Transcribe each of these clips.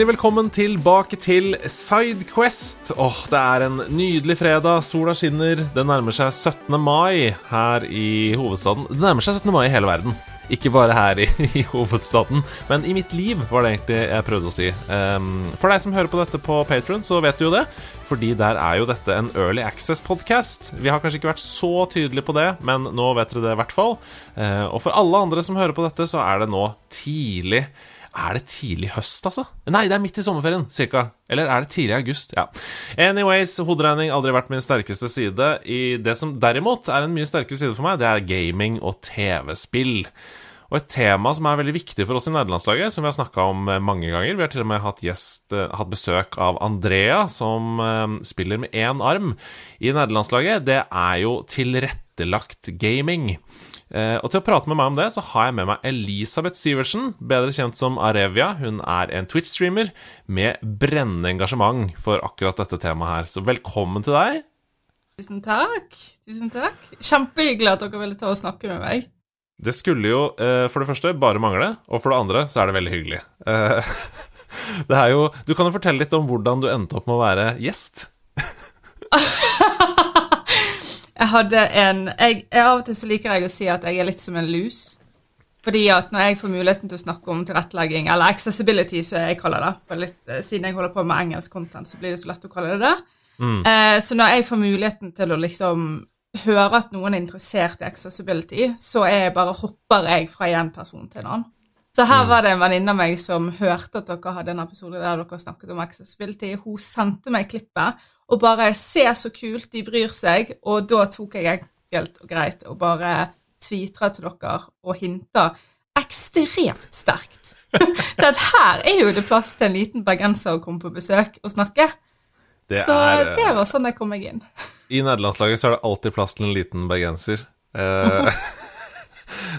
Hjertelig velkommen tilbake til Sidequest. Åh, det er en nydelig fredag. Sola skinner. Det nærmer seg 17. mai her i hovedstaden. Det nærmer seg 17. mai i hele verden. Ikke bare her i, i hovedstaden, men i mitt liv, var det egentlig jeg prøvde å si. Um, for deg som hører på dette på Patron, så vet du jo det. Fordi der er jo dette en Early Access-podkast. Vi har kanskje ikke vært så tydelige på det, men nå vet dere det i hvert fall. Uh, og for alle andre som hører på dette, så er det nå tidlig er det tidlig høst, altså? Nei, det er midt i sommerferien, cirka. Eller er det tidlig august? Ja. Anyways, hoderegning aldri vært min sterkeste side. I det som derimot er en mye sterkere side for meg, det er gaming og TV-spill. Og et tema som er veldig viktig for oss i nederlandslaget, som vi har snakka om eh, mange ganger Vi har til og med hatt, gjest, eh, hatt besøk av Andrea, som uh, spiller med én arm i nederlandslaget. Det er jo tilrettelagt gaming. Uh, og til å prate med meg om det, så har jeg med meg Elisabeth Sivertsen, bedre kjent som Arevia. Hun er en Twitch-streamer med brennende engasjement for akkurat dette temaet her. Så velkommen til deg. Tusen takk. Tusen takk. Kjempehyggelig at dere ville ta og snakke med meg. Det skulle jo uh, for det første bare mangle, og for det andre så er det veldig hyggelig. Uh, det er jo Du kan jo fortelle litt om hvordan du endte opp med å være gjest. Jeg hadde en jeg, Av og til så liker jeg å si at jeg er litt som en lus. Fordi at når jeg får muligheten til å snakke om tilrettelegging, eller accessibility, som jeg kaller det for litt, eh, Siden jeg holder på med engelsk content, så blir det så lett å kalle det det. Mm. Eh, så når jeg får muligheten til å liksom høre at noen er interessert i accessibility, så jeg bare hopper jeg fra én person til en annen. Så her mm. var det en venninne av meg som hørte at dere hadde en episode der dere snakket om accessibility. Hun sendte meg klippet, og bare 'Se så kult, de bryr seg'. Og da tok jeg enkelt og greit og bare tvitra til dere og hinta ekstremt sterkt det her er jo det plass til en liten bergenser å komme på besøk og snakke. Det så er, det var sånn jeg kom meg inn. I nederlandslaget så er det alltid plass til en liten bergenser. Eh,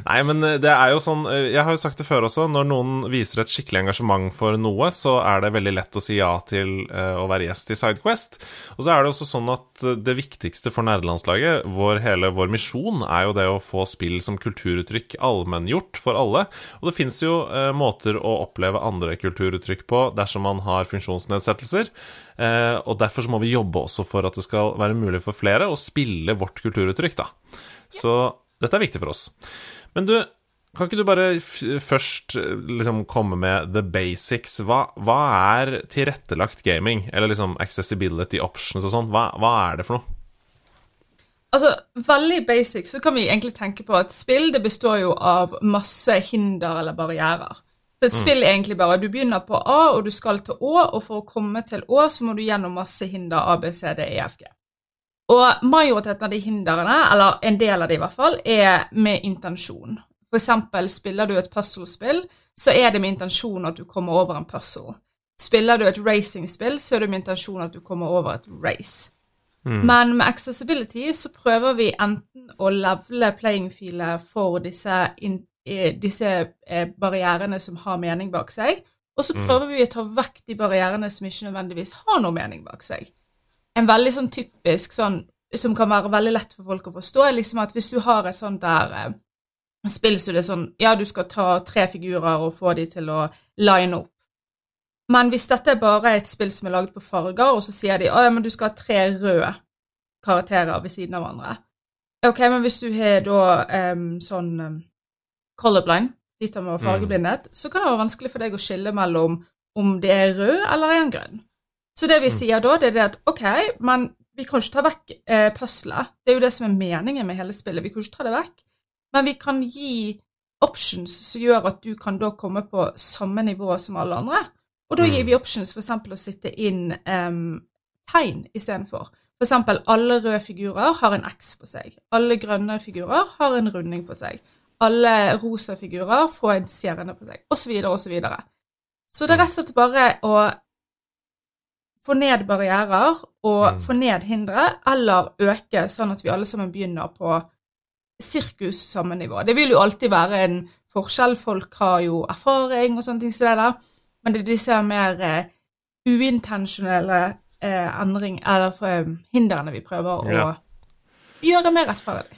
Nei, men eh, det er jo sånn eh, Jeg har jo sagt det før også, når noen viser et skikkelig engasjement for noe, så er det veldig lett å si ja til uh, å være gjest i Sidequest. Og så er det også sånn at det viktigste for nerdelandslaget, vår, hele vår misjon, er jo det å få spill som kulturuttrykk allmenngjort for alle. Og det fins jo måter å oppleve andre kulturuttrykk på dersom man har funksjonsnedsettelser. Og derfor så må vi jobbe også for at det skal være mulig for flere å spille vårt kulturuttrykk, da. Så dette er viktig for oss. Men du, kan ikke du bare først liksom komme med the basics? Hva, hva, er tilrettelagt gaming? Eller liksom accessibility options og sånn? Hva, hva, er det for noe? Altså, Veldig basic så kan vi egentlig tenke på at spill det består jo av masse hinder eller barrierer. Så et mm. spill er egentlig bare Du begynner på A, og du skal til Å, og for å komme til Å så må du gjennom masse hinder A, B, C, D, E, F, G. Og majoriteten av de hindrene, eller en del av de i hvert fall, er med intensjon. For eksempel spiller du et puzzlespill, så er det med intensjon at du kommer over en puzzle. Spiller du et racingspill, så er det med intensjon at du kommer over et race. Mm. Men med accessibility så prøver vi enten å levele playing-filet for disse, in, disse eh, barrierene som har mening bak seg, og så mm. prøver mm. vi å ta vekk de barrierene som ikke nødvendigvis har noe mening bak seg en veldig sånn typisk sånn som kan være veldig lett for folk å forstå, er liksom at hvis du har et sånt der eh, spill så det er sånn Ja, du skal ta tre figurer og få de til å line opp. Men hvis dette er bare et spill som er laget på farger, og så sier de ja, men du skal ha tre røde karakterer ved siden av hverandre Ok, men hvis du har da um, sånn um, colorblind, litt av fargeblindhet, mm. så kan det være vanskelig for deg å skille mellom om det er rød eller er en grønn. Så det vi mm. sier da, det er at OK, men vi kan ikke ta vekk eh, puzzlet. Det er jo det som er meningen med hele spillet. Vi kan ikke ta det vekk. Men vi kan gi options som gjør at du kan da komme på samme nivå som alle andre. Og da gir mm. vi options f.eks. å sitte inn um, tegn istedenfor. For eksempel alle røde figurer har en X på seg. Alle grønne figurer har en runding på seg. Alle rosa figurer får en stjerne på seg, osv., osv. Så, videre, og så, Så det er rett og slett bare å få ned barrierer og Mm. få ned hindre, eller øke, sånn at vi alle sammen begynner på sirkus samme nivå. Det vil jo alltid være en forskjell. Folk har jo erfaring og sånne ting som det der, men det er disse mer uh, uintensjonelle uh, endring, eller for, eh, hindrene vi prøver å Ja. gjøre mer rettferdig.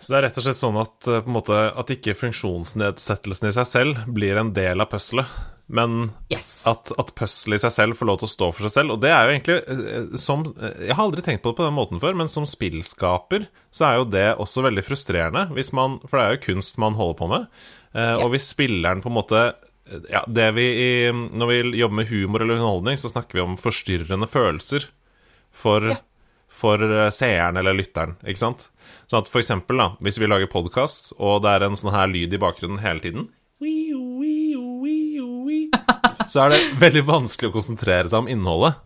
Så det er rett og slett sånn at, på en måte, at ikke funksjonsnedsettelsen i seg selv blir en del av puzzlet, men Yes. at, at puzzlet i seg selv får lov til å stå for seg selv. Og det er jo egentlig eh, som eh, Jeg har aldri tenkt på det på den måten før, men som spillskaper så er jo det også veldig frustrerende, hvis man, for det er jo kunst man holder på med. Eh, Og hvis spilleren på en måte eh, ja, det vi i, Når vi jobber med humor eller underholdning, så snakker vi om forstyrrende følelser for, Ja. for seeren eller lytteren, ikke sant? Sånn at for eksempel, da, hvis vi lager podkast, og det er en sånn her lyd i bakgrunnen hele tiden så er det veldig vanskelig å konsentrere seg om innholdet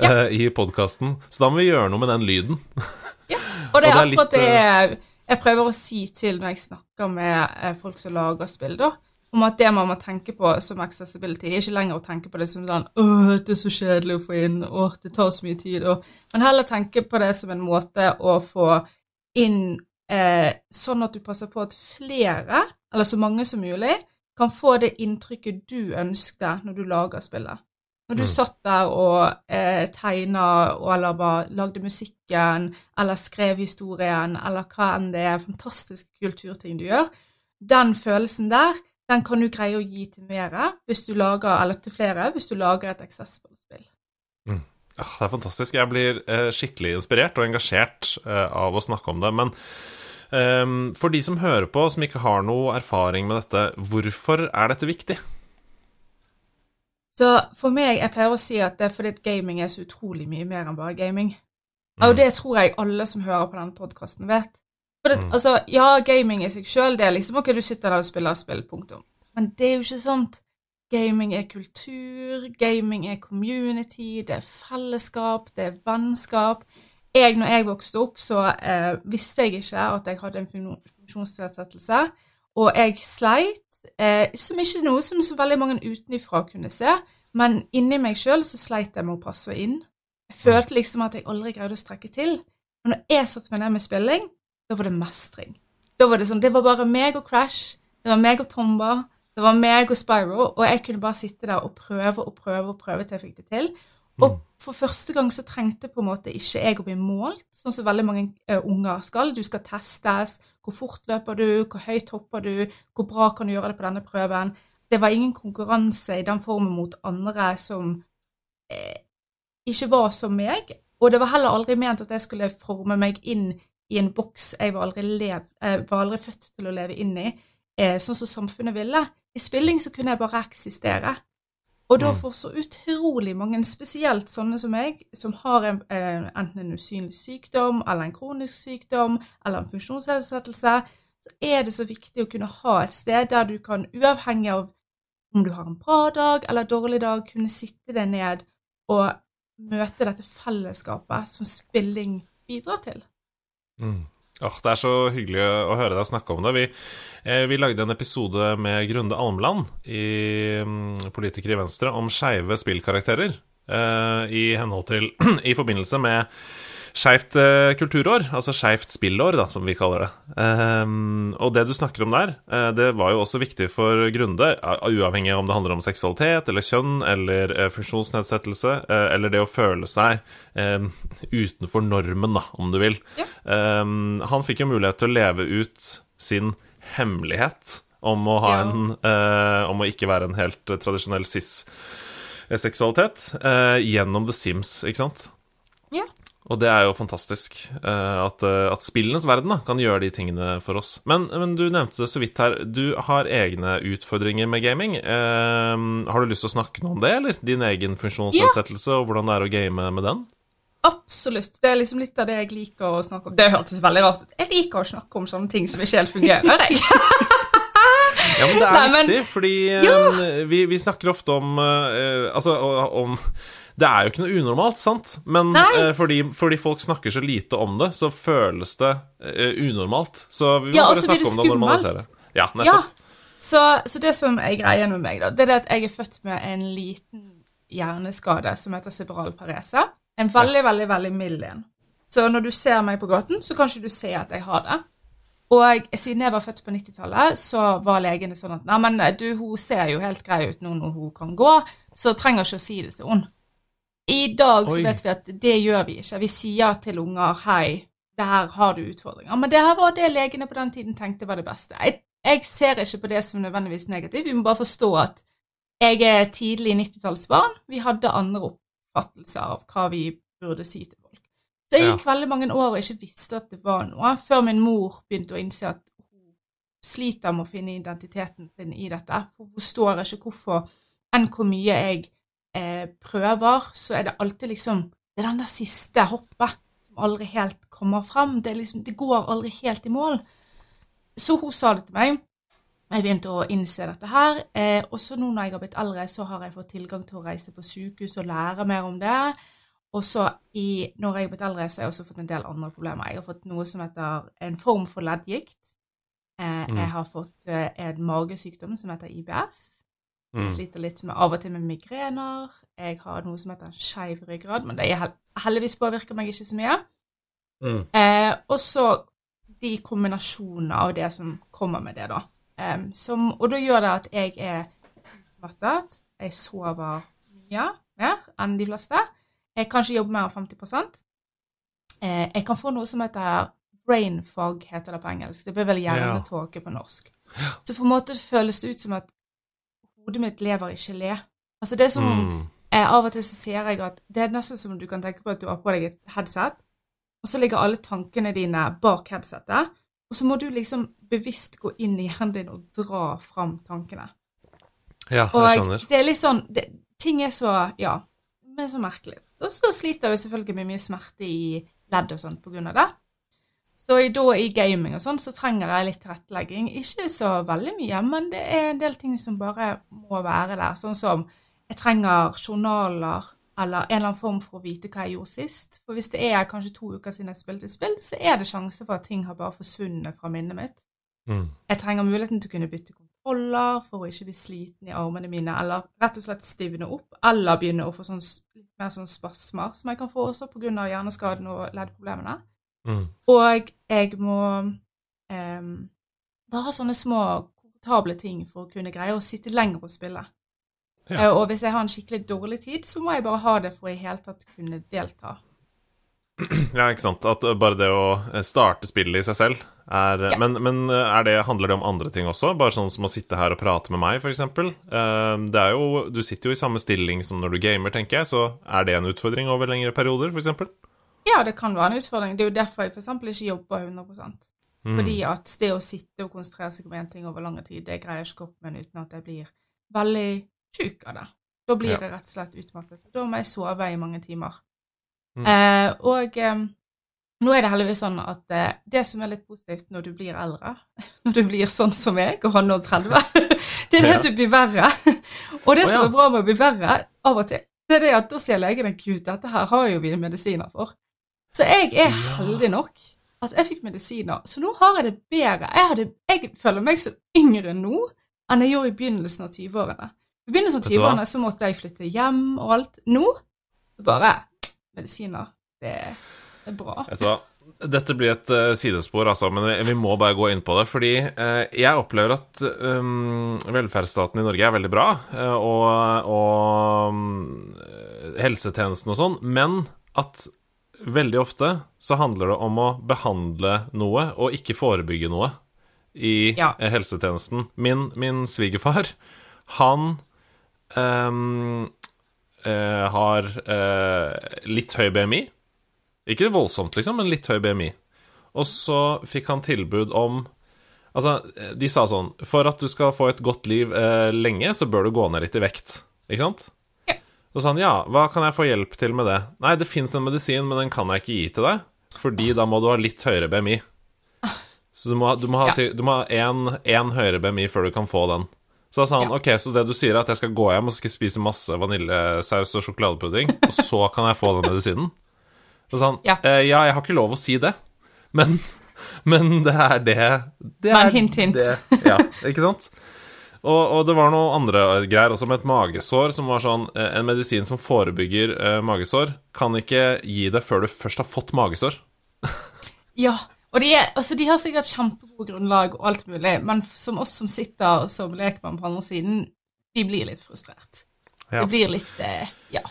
eh, i podkasten. Så da må vi gjøre noe med den lyden. Og det er Og det er akkurat det jeg, jeg prøver å si til når jeg snakker med eh, folk som lager spill, da. Om at det man må tenke på som accessibility, ikke lenger å tenke på det som sånn Åh, det er så kjedelig å få inn. Åh, det tar så mye tid. Og, men heller tenke på det som en måte å få inn eh, sånn at du passer på at flere, eller så mange som mulig, kan få det inntrykket du ønskte når du lager spillet. Når du Mm. satt der og eh, tegna eller bare lagde musikken, eller skrev historien, eller hva enn det er, fantastiske kulturting du gjør, den følelsen der, den kan du greie å gi til mere hvis du lager, eller til flere, hvis du lager et accessible spill. Ah, Det er fantastisk. Jeg blir eh, skikkelig inspirert og engasjert eh, av å snakke om det. Men for de som hører på, som ikke har noe erfaring med dette, hvorfor er dette viktig? Så for meg, jeg pleier å si at det er fordi gaming er så utrolig mye mer enn bare gaming. Mm. Og det tror jeg alle som hører på denne podkasten, vet. For det, Mm. altså, ja, gaming i seg sjøl, det er liksom OK, du sitter der og spiller spill, punktum. Men det er jo ikke sant. Gaming er kultur, gaming er community, det er fellesskap, det er vennskap. Jeg, når jeg vokste opp, så eh, visste jeg ikke at jeg hadde en fun- funksjonsnedsettelse, og jeg sleit, eh, som ikke noe som så veldig mange utenfra kunne se, men inni meg sjøl så sleit jeg med å passe inn. Jeg følte liksom at jeg aldri greide å strekke til. Men når jeg satte meg ned med spilling, da var det mestring. Da var det sånn, det var bare meg og Crash, det var meg og Tomba, det var meg og Spyro, og jeg kunne bare sitte der og prøve og prøve og prøve til jeg fikk det til. Og for første gang så trengte på en måte ikke jeg å bli målt, sånn som veldig mange eh, unger skal. Du skal testes. Hvor fort løper du? Hvor høyt hopper du? Hvor bra kan du gjøre det på denne prøven? Det var ingen konkurranse i den formen mot andre som eh, ikke var som meg. Og det var heller aldri ment at jeg skulle forme meg inn i en boks jeg var aldri, lev, eh, var aldri født til å leve inn i, eh, sånn som samfunnet ville. I spilling så kunne jeg bare eksistere. Og da får så utrolig mange, spesielt sånne som meg, som har en, eh, enten en usynlig sykdom, eller en kronisk sykdom, eller en funksjonsnedsettelse, så er det så viktig å kunne ha et sted der du kan, uavhengig av om du har en bra dag eller en dårlig dag, kunne sitte deg ned og møte dette fellesskapet som spilling bidrar til. Mm. Åh, det er så hyggelig å høre deg snakke om det. Vi, eh, vi lagde en episode med Grunde Almland, i, mm, politiker i Venstre, om skeive spillkarakterer. Eh, I henhold til I forbindelse med Skeivt eh, kulturår, altså skeivt spillår, da, som vi kaller det. Um, og det du snakker om der, eh, det var jo også viktig for Grunde, uavhengig av om det handler om seksualitet eller kjønn eller eh, funksjonsnedsettelse, eller det å føle seg eh, utenfor normen, da, om du vil. Ja. Um, han fikk jo mulighet til å leve ut sin hemmelighet om å ha Ja. en uh, Om å ikke være en helt tradisjonell cis-seksualitet uh, gjennom The Sims, ikke sant? Ja. Og det er jo fantastisk eh, at, eh, at spillenes verden da, kan gjøre de tingene for oss. Men, men du nevnte det så vidt her. Du har egne utfordringer med gaming. Eh, har du lyst til å snakke noe om det, eller? Din egen funksjonsnedsettelse og hvordan det er å game med den? Absolutt. Det er liksom litt av det jeg liker å snakke om. Det hørtes veldig rart ut. Jeg liker å snakke om sånne ting som ikke helt fungerer, jeg. Ja, men det er Nei, men- viktig, fordi ja. vi, vi snakker ofte om uh, Altså om Det er jo ikke noe unormalt, sant? Men eh, fordi, fordi folk snakker så lite om det, så føles det uh, unormalt. Så vi må Ja, bare snakke om det og normalisere. Ja, Ja, Ja. nettopp. Så, så det som er greia med meg, da, det er det at jeg er født med en liten hjerneskade som heter cerebral parese. En veldig, veldig, veldig mild en. Så når du ser meg på gaten, så kan ikke du se at jeg har det. Og siden jeg var født på 90-tallet, så var legene sånn at Nei, men du, hun ser jo helt grei ut nå når hun kan gå, så trenger ikke å si det til henne. I dag så Oi. vet vi at det gjør vi ikke. Vi sier til unger hei, det her har du utfordringer. Men det her var det legene på den tiden tenkte var det beste. Jeg, jeg ser ikke på det som nødvendigvis negativt. Vi må bare forstå at jeg er tidlig 90-tallsbarn. Vi hadde andre oppfattelser av hva vi burde si til folk. Så jeg gikk veldig mange år og ikke visste at det var noe, før min mor begynte å innse at hun sliter med å finne identiteten sin i dette. For hun forstår ikke hvorfor, enn hvor mye jeg eh, prøver, så er det alltid liksom Det er den der siste hoppet som aldri helt kommer frem. Det, liksom, det går aldri helt i mål. Så hun sa det til meg. Jeg begynte å innse dette her. Eh, og så nå når jeg har blitt eldre, så har jeg fått tilgang til å reise på sykehus og lære mer om det. Og så i, når jeg har blitt eldre, så har jeg også fått en del andre problemer. Jeg har fått noe som heter en form for leddgikt. Eh, Mm. Jeg har fått eh, en magesykdom som heter IBS. Mm. Jeg sliter litt med, av og til med migrener. Jeg har noe som heter skeiv ryggrad, men det er heldigvis påvirker meg ikke så mye. Mm. Eh, og så de kombinasjonene av det som kommer med det, da. Um, som, og da gjør det at jeg er mattet. Jeg sover mye mer enn de fleste. Jeg kan ikke jobbe mer enn 50 eh, Jeg kan få noe som heter brain fog, heter det på engelsk. Det blir vel hjernetåke på norsk. Så på en måte føles det ut som at hodet mitt lever i gelé. Altså det er som Mm. Eh, av og til så ser jeg at det er nesten som du kan tenke på at du har på deg et headset, og så ligger alle tankene dine bak headsetet, og så må du liksom bevisst gå inn i hjernen din og dra fram tankene. Ja, Og jeg skjønner. det er litt sånn det, Ting er så Ja, men så merkelig. Og så sliter vi selvfølgelig med mye smerte i ledd og sånn på grunn av det. Så i, da i gaming og sånn så trenger jeg litt tilrettelegging. Ikke så veldig mye, men det er en del ting som bare må være der. Sånn som jeg trenger journaler eller en eller annen form for å vite hva jeg gjorde sist. For hvis det er kanskje to uker siden jeg spilte spill, så er det sjanse for at ting har bare forsvunnet fra minnet mitt. Mm. Jeg trenger muligheten til å kunne bytte kontroller for å ikke bli sliten i armene mine, eller rett og slett stivne opp, eller begynne å få sånn, mer sånn spasmer, som jeg kan få også pga. hjerneskaden og leddproblemene. Mm. Og jeg må um, ha sånne små, komfortable ting for å kunne greie å sitte lenger og spille. Ja. Uh, Og hvis jeg har en skikkelig dårlig tid, så må jeg bare ha det for i hele tatt kunne delta. Ja, ikke sant. At uh, bare det å uh, starte spillet i seg selv er Ja. Men, men det, handler det om andre ting også? Bare sånn som å sitte her og prate med meg, f.eks.? Det er jo Du sitter jo i samme stilling som når du gamer, tenker jeg, så er det en utfordring over lengre perioder, f.eks.? Ja, det kan være en utfordring. Det er jo derfor jeg eksempel ikke jobber 100 Mm. Fordi at det å sitte og konsentrere seg om én ting over lang tid, det greier ikke kroppen min uten at jeg blir veldig sjuk av det. Da blir Ja. jeg rett og slett utmattet. Da må jeg sove i mange timer. Mm. Eh, og eh, nå er det heldigvis sånn at eh, det som er litt positivt når du blir eldre, når du blir sånn som meg og har nå 30, det er det Ja. at du blir verre. og det Å, som er bra med å bli verre av og til, det er det at da sier legene gud, dette her har jo vi medisiner for. Så jeg er heldig nok at jeg fikk medisiner. Så nå har jeg det bedre. Jeg, hadde, jeg føler meg så yngre nå enn jeg gjorde i begynnelsen av 20-årene. I begynnelsen av 20-årene så måtte jeg flytte hjem og alt. Nå så bare medisiner. Det er bra. Vet du hva? Dette blir et uh, sidespor, altså, men vi- vi må bare gå inn på det. Fordi uh, jeg opplever at um, velferdsstaten i Norge er veldig bra, uh, og, og um, helsetjenesten og sånn, men at veldig ofte så handler det om å behandle noe og ikke forebygge noe i Ja. eh, helsetjenesten. Min, min svigerfar, han um, uh, har uh, litt høy BMI. Ikke voldsomt, liksom, men litt høy BMI. Og så fikk han tilbud om Altså, de sa sånn For at du skal få et godt liv uh, lenge, så bør du gå ned litt i vekt. Ikke sant? Så sa han ja, hva kan jeg få hjelp til med det? Nei, det fins en medisin, men den kan jeg ikke gi til deg, fordi da må du ha litt høyere BMI. Så du må, ha- du må én, høyere BMI før du kan få den. Så da sa han Ja. ok, så det du sier er at jeg skal gå hjem og skal spise masse vaniljesaus og sjokoladepudding, og så kan jeg få den medisinen? Så sa han Ja. «Eh, ja, jeg har ikke lov å si det, men, men det er det, det er hint, hint. Det, ja, ikke sant? Og, og det var noe andre greier også med et magesår som var sånn eh, En medisin som forebygger eh, magesår, kan ikke gi det før du først har fått magesår. Ja. Og de, er, altså, de har sikkert kjempegode grunnlag og alt mulig, men som oss som sitter som lekmann på andre siden, vi blir litt frustrert. Ja. Det blir litt eh, Ja.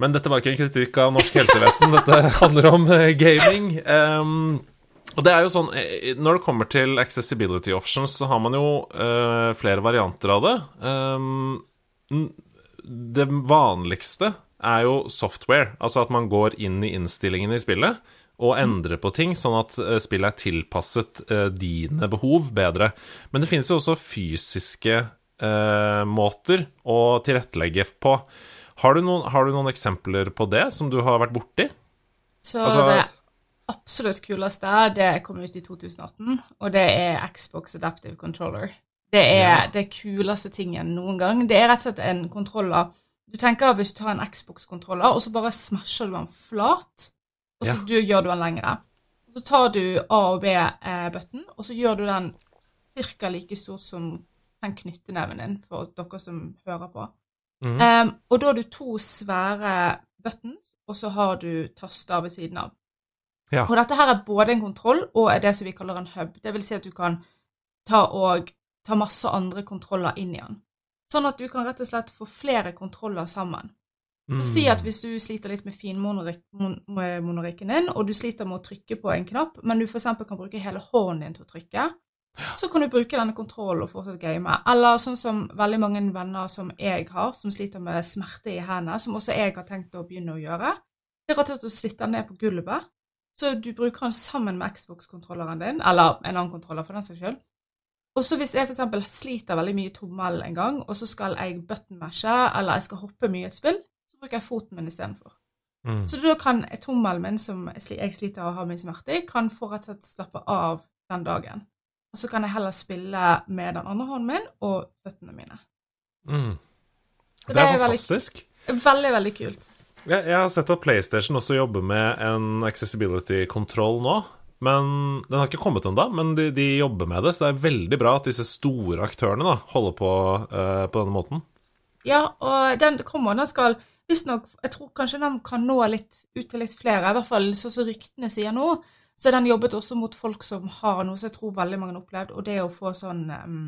Men dette var ikke en kritikk av norsk helsevesen, dette handler om eh, gaming. Ehm, og det er jo sånn Når det kommer til accessibility options, så har man jo eh, flere varianter av det. Um, det vanligste er jo software, altså at man går inn i innstillingene i spillet og endrer på ting, sånn at eh, spillet er tilpasset eh, dine behov bedre. Men det finnes jo også fysiske eh, måter å tilrettelegge på. Har du, noen, har du noen eksempler på det som du har vært borti? Så Altså- det absolutt kuleste, det kom ut i 2018, og det er Xbox Adaptive Controller. Det er Ja. det kuleste tingen noen gang. Det er rett og slett en kontroller Du tenker hvis du tar en Xbox-kontroller, og så bare smasher du den flat, og så Ja. du, gjør du den lengre. Så tar du A og B-button, og så gjør du den ca. like stort som den knytteneven din, for dere som hører på. Mm. Um, og da har du to svære buttons, og så har du taster ved siden av. Ja. Og dette her er både en kontroll og er det som vi kaller en hub. Det vil si at du kan ta og ta masse andre kontroller inn i den. Sånn at du kan rett og slett få flere kontroller sammen. Mm. Så si at hvis du sliter litt med finmonorikken din, og du sliter med å trykke på en knapp, men du f.eks. kan bruke hele hånden din til å trykke, så kan du bruke denne kontrollen og fortsatt game. Eller sånn som veldig mange venner som jeg har, som sliter med smerte i hendene, som også jeg har tenkt å begynne å gjøre, det er rett og slett å slitte ned på gulvet. Så du bruker den sammen med Xbox-kontrolleren din, eller en annen kontroller for den saks skyld. Og så hvis jeg f.eks. sliter veldig mye tommel en gang, og så skal jeg button-mashe, eller jeg skal hoppe mye i et spill, så bruker jeg foten min istedenfor. Mm. Så da kan tommelen min, som jeg sliter og å ha mye smerte i, kan få rett og slett slappe av den dagen. Og så kan jeg heller spille med den andre hånden min og føttene mine. Mm. Det, Det det er er fantastisk. Veldig, veldig kult. Jeg, jeg har sett at PlayStation også jobber med en accessibility-kontroll nå. Men Den har ikke kommet ennå, men de, de jobber med det. Så det er veldig bra at disse store aktørene da, holder på eh, på denne måten. Ja, og den kommer, den skal visstnok Jeg tror kanskje den kan nå litt ut til litt flere, i hvert fall sånn som ryktene sier nå. Så den jobbet også mot folk som har noe som jeg tror veldig mange har opplevd, og det å få sånn um,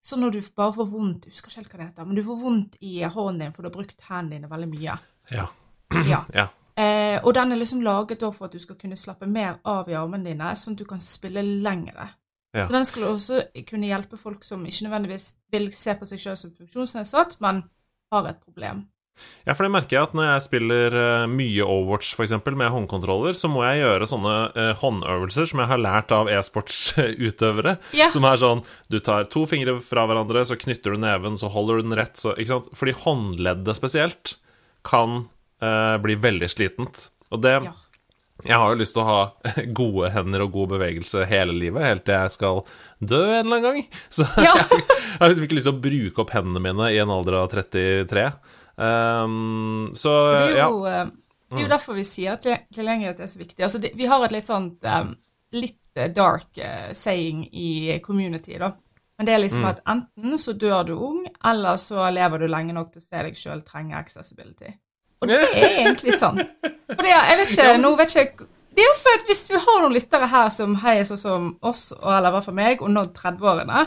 Sånn når du bare får vondt husker ikke helt hva det heter, men du får vondt i hånden din for du har brukt hendene dine veldig mye. Ja. Ja. ja. Eh, og den er liksom laget for at du skal kunne slappe mer av i armene dine, sånn at du kan spille lengre. Ja. Så den skulle også kunne hjelpe folk som ikke nødvendigvis vil se på seg selv som funksjonsnedsatt, men har et problem. Ja, for det merker jeg at når jeg spiller eh, mye Overwatch eksempel, med håndkontroller, så må jeg gjøre sånne eh, håndøvelser som jeg har lært av e-sportsutøvere. Ja. Som er sånn Du tar to fingre fra hverandre, så knytter du neven, så holder du den rett, så Ikke sant? Fordi håndleddet spesielt kan eh, bli veldig slitent. Og det Ja. Jeg har jo lyst til å ha gode hender og god bevegelse hele livet, helt til jeg skal dø en eller annen gang. Så Ja. jeg har liksom ikke lyst til å bruke opp hendene mine i en alder av 33. Um, så Det er ja. jo, eh, det er jo derfor vi sier at til- tilgjengelighet er så viktig. Altså, det, vi har et litt sånt um, litt eh, dark saying i community, da. Men det er liksom at enten så dør du ung, eller så lever du lenge nok til å se deg sjøl trenge accessibility. Og det er egentlig sant. For det, jeg vet ikke, nå vet ikke Det er jo for at hvis vi har noen lyttere her som heier sånn som oss, eller i hvert fall meg, og nådd 30-årene,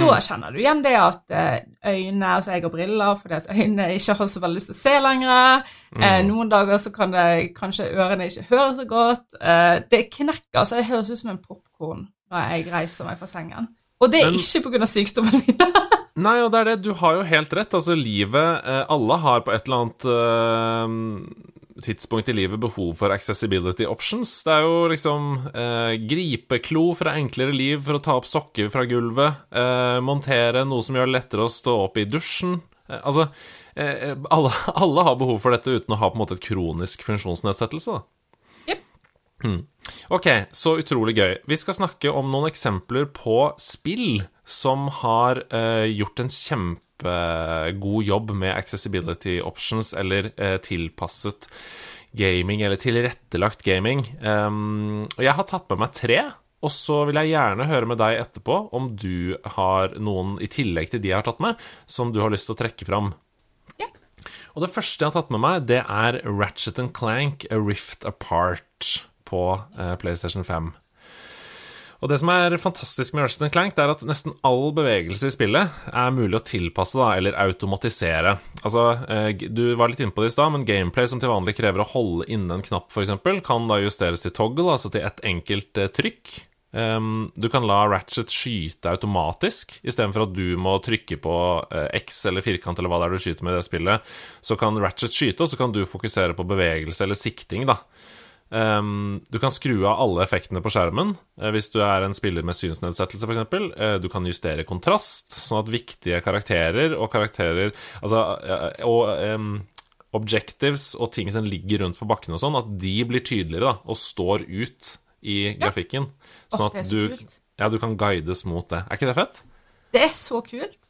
da kjenner du igjen det at øyne øynene Altså, jeg har briller fordi at øynene ikke har så veldig lyst til å se lenger. Eh, noen dager så kan det kanskje ørene ikke høre så godt. Eh, det knekker. altså Det høres ut som en popkorn når jeg reiser meg fra sengen. Og det er Men- ikke pga. sykdommen min. Nei, og det er det. Du har jo helt rett. Altså, livet eh, Alle har på et eller annet uh, tidspunkt i livet behov for accessibility options. Det er jo liksom eh, gripeklo et enklere liv for å ta opp sokker fra gulvet. Eh, montere noe som gjør det lettere å stå opp i dusjen. Eh, altså eh, alle, alle har behov for dette uten å ha på en måte et kronisk funksjonsnedsettelse. da. Mm. Ok, så utrolig gøy. Vi skal snakke om noen eksempler på spill som har eh, gjort en kjempegod jobb med accessibility options, eller eh, tilpasset gaming, eller tilrettelagt gaming. Um, og jeg har tatt med meg tre Og så vil jeg gjerne høre med deg etterpå om du har noen, i tillegg til de jeg har tatt med, som du har lyst til å trekke fram. Ja. Og det første jeg har tatt med meg, det er Ratchet Clank A Rift Apart på eh, PlayStation 5. Og det som er fantastisk med Ratchet Clank, det er at nesten all bevegelse i spillet er mulig å tilpasse da, eller automatisere. Altså, eh, Du var litt inne på det i stad, men gameplay som til vanlig krever å holde inne en knapp, f.eks., kan da justeres til toggle, altså til ett enkelt eh, trykk. Um, du kan la Ratchet skyte automatisk, istedenfor at du må trykke på X eller firkant eller hva det er du skyter med i det spillet. Så kan Ratchet skyte, og så kan du fokusere på bevegelse eller sikting, da. Um, du kan skru av alle effektene på skjermen uh, hvis du er en spiller med synsnedsettelse, f.eks. Uh, du kan justere kontrast, sånn at viktige karakterer og karakterer Altså uh, og um, objectives og ting som ligger rundt på bakken og sånn, at de blir tydeligere da, og står ut i grafikken. Sånn at så du, ja, du kan guides mot det. Er ikke det fett? Det er så kult.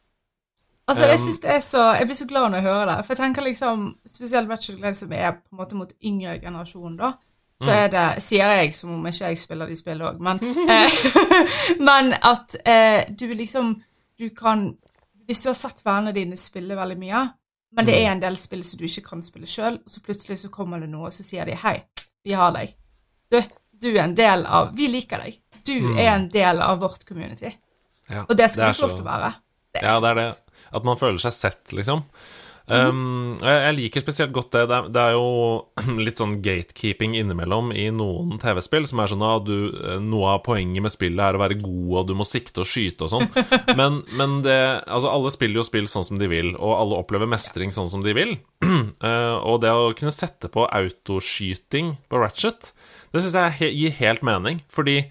Altså, jeg synes det er så Jeg blir så glad når jeg hører det. For jeg tenker liksom Spesielt Ratchet Glade, som er på en måte mot yngre generasjon, da. Så Mm. er det Sier jeg som om ikke jeg spiller de spillene òg, men eh, Men at eh, du liksom Du kan Hvis du har sett vennene dine spille veldig mye, men det Mm. er en del spill som du ikke kan spille sjøl, så plutselig så kommer det noe, og så sier de 'Hei, vi har deg'. Du, du er en del av Vi liker deg. Du Mm. er en del av vårt community. Ja, Og det skal du få lov til å være. Det Ja, det er det. At man føler seg sett, liksom. Um, jeg jeg liker spesielt godt det. Det er, det er jo litt sånn gatekeeping innimellom i noen TV-spill, som er sånn at du, noe av poenget med spillet er å være god, og du må sikte og skyte og sånn. Men, men det Altså, alle spiller jo spill sånn som de vil, og alle opplever mestring sånn som de vil. Uh, og det å kunne sette på autoskyting på Ratchet, det syns jeg he gir helt mening, fordi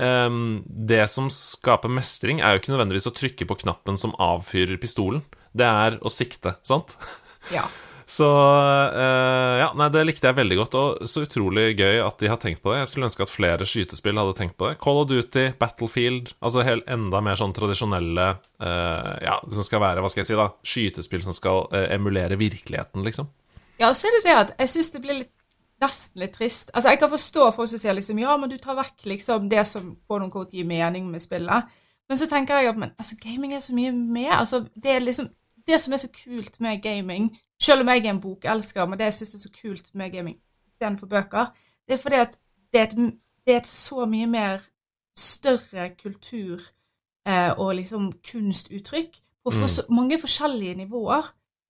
um, det som skaper mestring, er jo ikke nødvendigvis å trykke på knappen som avfyrer pistolen. Det er å sikte, sant? Ja. Så uh, ja, nei, det likte jeg veldig godt, og så utrolig gøy at de har tenkt på det. Jeg skulle ønske at flere skytespill hadde tenkt på det. Call of Duty, Battlefield, altså helt, enda mer sånn tradisjonelle uh, Ja, som skal være, hva skal jeg si, da, skytespill som skal uh, emulere virkeligheten, liksom. Ja, og så er det det at jeg syns det blir litt, nesten litt trist. Altså, Jeg kan forstå folk som sier liksom ja, men du tar vekk liksom det som på noen kort gir mening med spillet. Men så tenker jeg at men, altså, gaming er så mye mer. Altså, det er liksom det som er så kult med gaming, selv om jeg er en bokelsker, men det jeg syns er så kult med gaming istedenfor bøker, det er fordi at det er et, det er et så mye mer større kultur eh, og liksom kunstuttrykk på for Mm. mange forskjellige nivåer.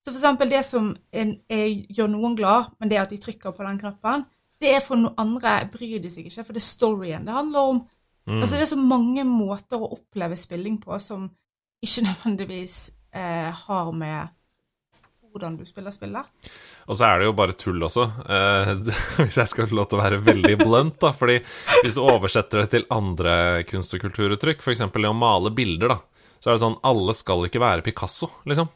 Så for eksempel det som en, jeg gjør noen glad, men det at de trykker på den knappen, det er for noen andre bryr de seg ikke, for det er storyen det handler om. Mm. Altså Det er så mange måter å oppleve spilling på som ikke nødvendigvis eh, har med hvordan du spiller spillet. Og så er det jo bare tull også, eh, hvis jeg skal få lov til å være veldig blunt, da. Fordi hvis du oversetter det til andre kunst- og kulturuttrykk, f.eks. det å male bilder, da, så er det sånn alle skal ikke være Picasso, liksom.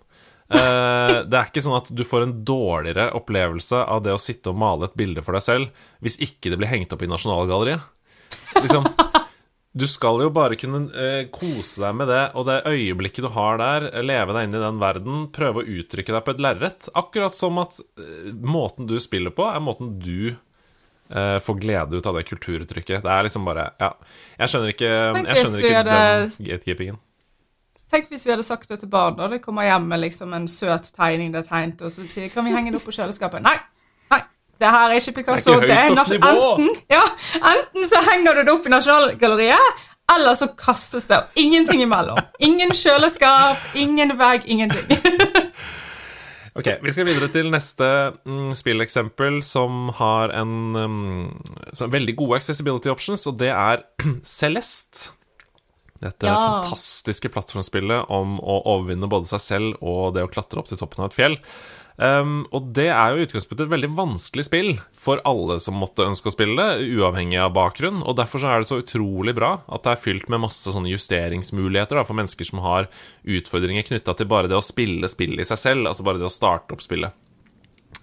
Eh, det er ikke sånn at du får en dårligere opplevelse av det å sitte og male et bilde for deg selv hvis ikke det blir hengt opp i Nasjonalgalleriet. Liksom. Du skal jo bare kunne eh, kose deg med det, og det øyeblikket du har der, leve deg inn i den verden, prøve å uttrykke deg på et lerret. Akkurat som at eh, måten du spiller på, er måten du eh, får glede ut av det kulturuttrykket. Det er liksom bare Ja. Jeg skjønner ikke, jeg skjønner ikke hadde- den gatekeepingen. Tenk hvis vi hadde sagt det til barn, og det kommer hjem med liksom en søt tegning det er tegnet, og så sier kan vi henge det opp på kjøleskapet? Nei! Det her er ikke Picasso. Det er ikke det er. Enten, ja, enten så henger du det opp i Nasjonalgalleriet, eller så kastes det. og Ingenting imellom. Ingen kjøleskap, ingen vegg, ingenting. Ok, Vi skal videre til neste mm, spilleksempel som har en mm, som veldig gode accessibility options, og det er Celeste. Dette Ja. fantastiske plattformspillet om å overvinne både seg selv og det å klatre opp til toppen av et fjell. Um, og det er jo i utgangspunktet et veldig vanskelig spill for alle som måtte ønske å spille det, uavhengig av bakgrunn. Og derfor så er det så utrolig bra at det er fylt med masse sånne justeringsmuligheter da, for mennesker som har utfordringer knytta til bare det å spille spillet i seg selv, altså bare det å starte opp spillet.